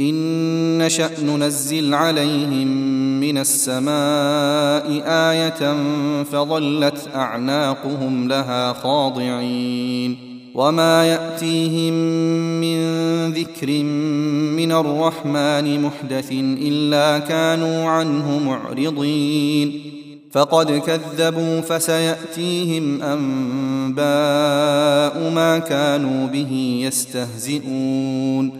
إن نشأ ننزل عليهم من السماء آية فظلت أعناقهم لها خاضعين وما يأتيهم من ذكر من الرحمن محدث إلا كانوا عنه معرضين فقد كذبوا فسيأتيهم أنباء ما كانوا به يستهزئون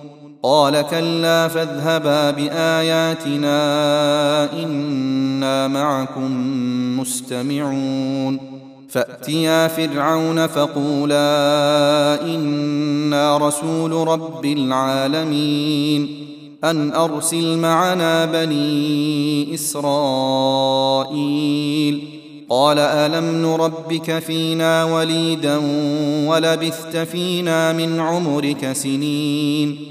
قال كلا فاذهبا بآياتنا إنا معكم مستمعون. فأتيا فرعون فقولا إنا رسول رب العالمين. أن أرسل معنا بني إسرائيل. قال ألم نربك فينا وليدا ولبثت فينا من عمرك سنين.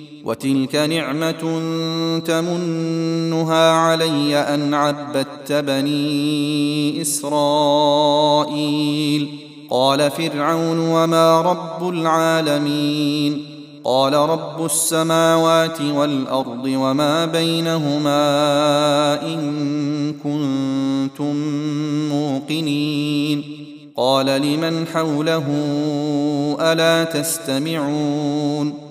وتلك نعمة تمنها علي أن عبدت بني إسرائيل. قال فرعون وما رب العالمين. قال رب السماوات والأرض وما بينهما إن كنتم موقنين. قال لمن حوله ألا تستمعون؟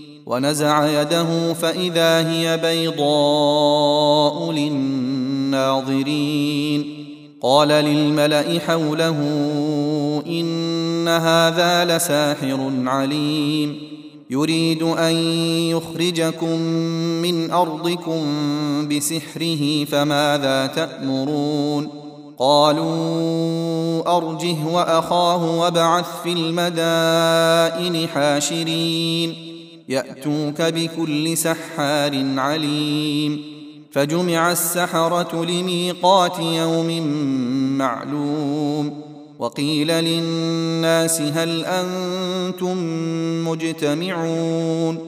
ونزع يده فإذا هي بيضاء للناظرين. قال للملأ حوله إن هذا لساحر عليم. يريد أن يخرجكم من أرضكم بسحره فماذا تأمرون؟ قالوا أرجه وأخاه وابعث في المدائن حاشرين. يأتوك بكل سحار عليم فجمع السحرة لميقات يوم معلوم وقيل للناس هل أنتم مجتمعون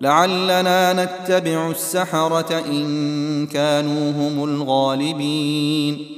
لعلنا نتبع السحرة إن كانوا هم الغالبين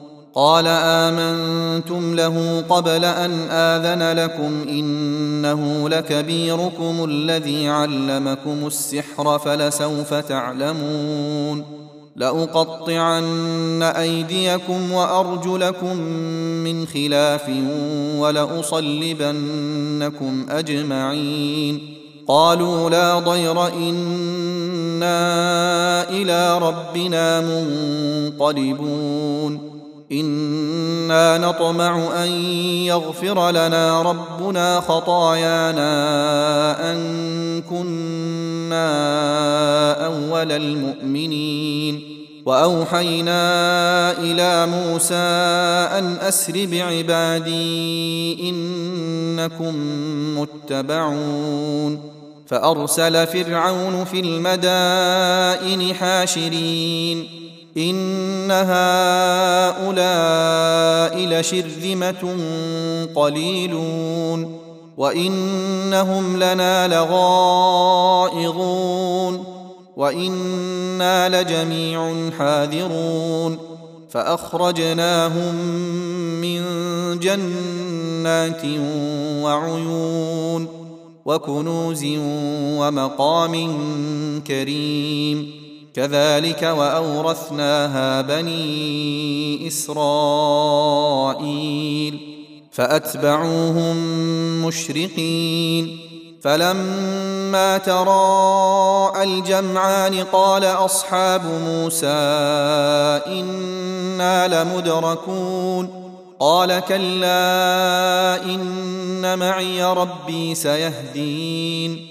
قال آمنتم له قبل أن آذن لكم إنه لكبيركم الذي علمكم السحر فلسوف تعلمون لأقطعن أيديكم وأرجلكم من خلاف ولأصلبنكم أجمعين قالوا لا ضير إنا إلى ربنا منقلبون أنا نطمع ان يغفر لنا ربنا خطايانا ان كنا اول المؤمنين واوحينا إلى موسى ان اسر بعبادي انكم متبعون فارسل فرعون في المدائن حاشرين إن هؤلاء لشرذمة قليلون وإنهم لنا لغائظون وإنا لجميع حاذرون فأخرجناهم من جنات وعيون وكنوز ومقام كريم كذلك وأورثناها بني إسرائيل فأتبعوهم مشرقين فلما تراءى الجمعان قال أصحاب موسى إنا لمدركون قال كلا إن معي ربي سيهدين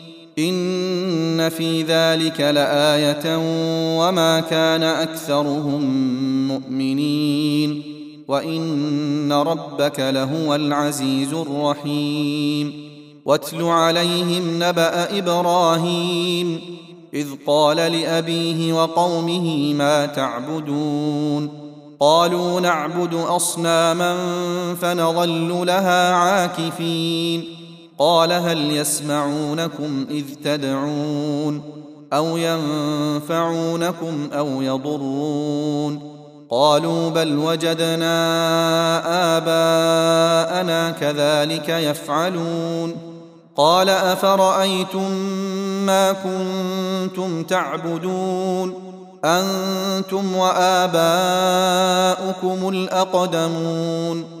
ان في ذلك لايه وما كان اكثرهم مؤمنين وان ربك لهو العزيز الرحيم واتل عليهم نبا إبراهيم اذ قال لابيه وقومه ما تعبدون قالوا نعبد اصناما فنظل لها عاكفين قال هل يسمعونكم إذ تدعون أو ينفعونكم أو يضرون قالوا بل وجدنا آباءنا كذلك يفعلون قال أفرأيتم ما كنتم تعبدون أنتم وآباؤكم الأقدمون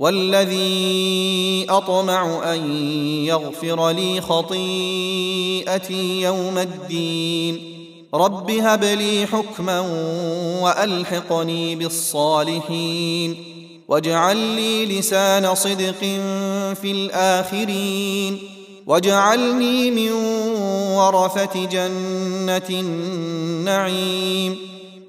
والذي أطمع أن يغفر لي خطيئتي يوم الدين. رب هب لي حكما وألحقني بالصالحين. واجعل لي لسان صدق في الآخرين. واجعلني من ورثة جنة النعيم.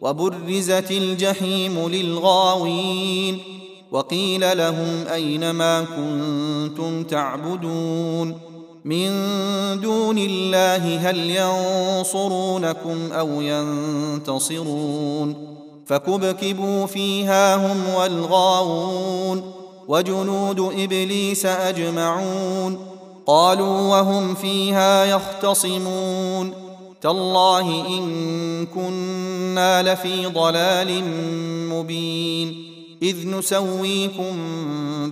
وبرزت الجحيم للغاوين وقيل لهم أين ما كنتم تعبدون من دون الله هل ينصرونكم أو ينتصرون فكبكبوا فيها هم والغاوون وجنود إبليس أجمعون قالوا وهم فيها يختصمون تالله إن كنا لفي ضلال مبين. إذ نسويكم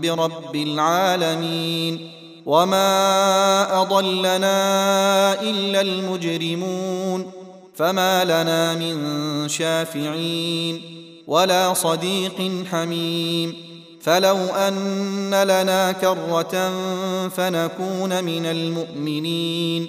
برب العالمين. وما أضلنا إلا المجرمون. فما لنا من شافعين ولا صديق حميم. فلو أن لنا كرة فنكون من المؤمنين.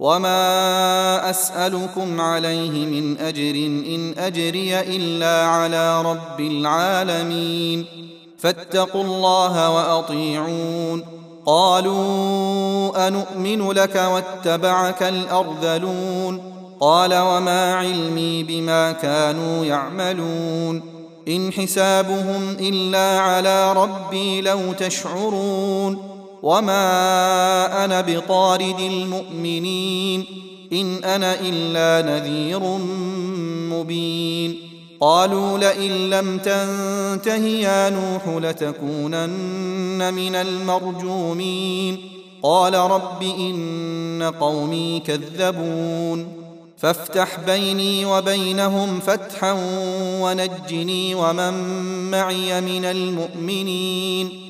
وما اسالكم عليه من اجر ان اجري الا على رب العالمين فاتقوا الله واطيعون قالوا انومن لك واتبعك الارذلون قال وما علمي بما كانوا يعملون ان حسابهم الا على ربي لو تشعرون وما أنا بطارد المؤمنين ان أنا الا نذير مبين قالوا لئن لم تنته يا نوح لتكونن من المرجومين قال رب ان قومي كذبون فافتح بيني وبينهم فتحا ونجني ومن معي من المؤمنين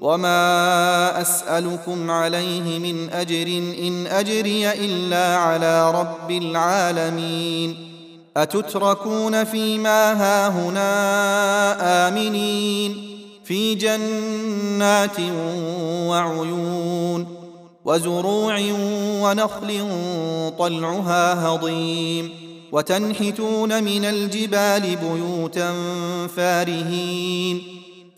وما اسالكم عليه من اجر ان اجري الا على رب العالمين اتتركون فيما هاهنا امنين في جنات وعيون وزروع ونخل طلعها هضيم وتنحتون من الجبال بيوتا فارهين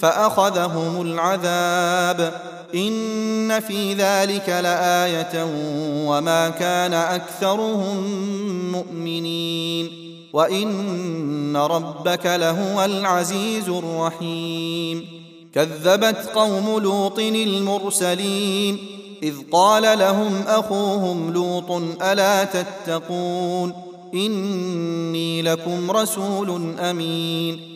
فأخذهم العذاب. إن في ذلك لآية وما كان أكثرهم مؤمنين. وإن ربك لهو العزيز الرحيم. كذبت قوم لوط المرسلين. إذ قال لهم أخوهم لوط ألا تتقون؟ إني لكم رسول أمين.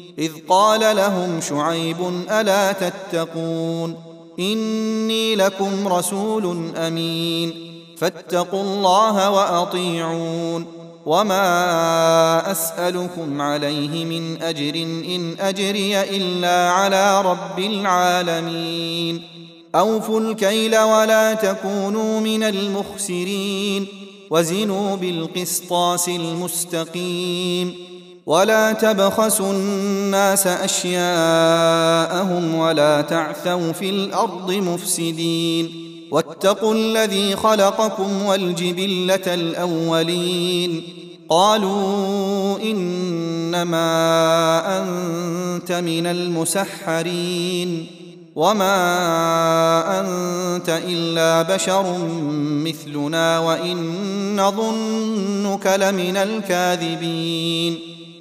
إذ قال لهم شعيب ألا تتقون إني لكم رسول أمين فاتقوا الله وأطيعون وما أسألكم عليه من أجر إن أجري إلا على رب العالمين أوفوا الكيل ولا تكونوا من المخسرين وزنوا بالقسطاس المستقيم ولا تبخسوا الناس أشياءهم ولا تعثوا في الأرض مفسدين. واتقوا الذي خلقكم والجبلة الأولين. قالوا إنما أنت من المسحرين. وما أنت إلا بشر مثلنا وإن نظنك لمن الكاذبين.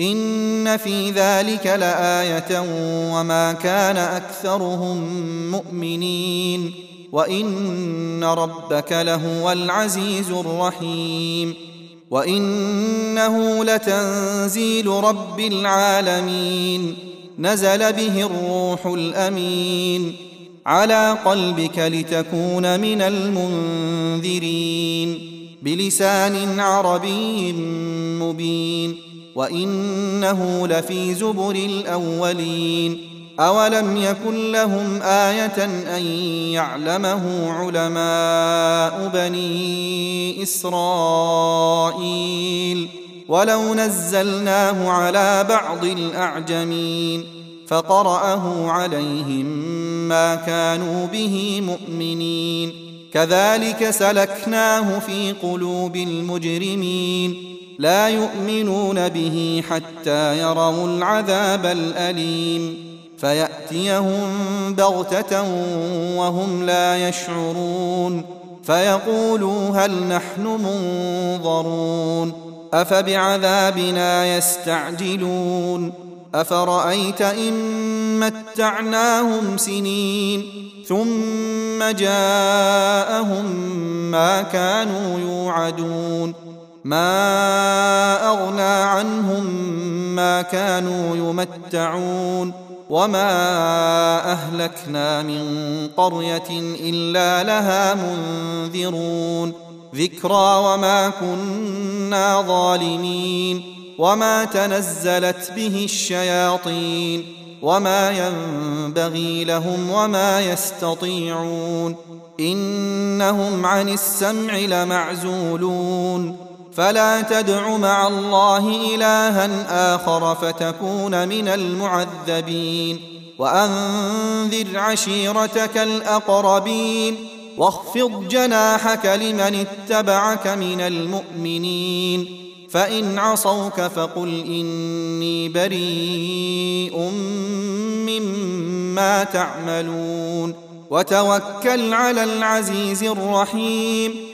إن في ذلك لآية وما كان أكثرهم مؤمنين وإن ربك لهو العزيز الرحيم وإنه لتنزيل رب العالمين نزل به الروح الأمين على قلبك لتكون من المنذرين بلسان عربي مبين وانه لفي زبر الاولين اولم يكن لهم إيه ان يعلمه علماء بني اسرائيل ولو نزلناه على بعض الاعجمين فقراه عليهم ما كانوا به مؤمنين كذلك سلكناه في قلوب المجرمين لا يؤمنون به حتى يروا العذاب الأليم. فيأتيهم بغتة وهم لا يشعرون. فيقولوا هل نحن منظرون. أفبعذابنا يستعجلون. أفرأيت إن متعناهم سنين ثم جاءهم ما كانوا يوعدون. ما أغنى عنهم ما كانوا يمتعون وما أهلكنا من قرية إلا لها منذرون ذكرى وما كنا ظالمين وما تنزلت به الشياطين وما ينبغي لهم وما يستطيعون إنهم عن السمع لمعزولون فلا تدع مع الله إلها آخر فتكون من المعذبين وأنذر عشيرتك الأقربين واخفض جناحك لمن اتبعك من المؤمنين فإن عصوك فقل إني بريء مما تعملون وتوكل على العزيز الرحيم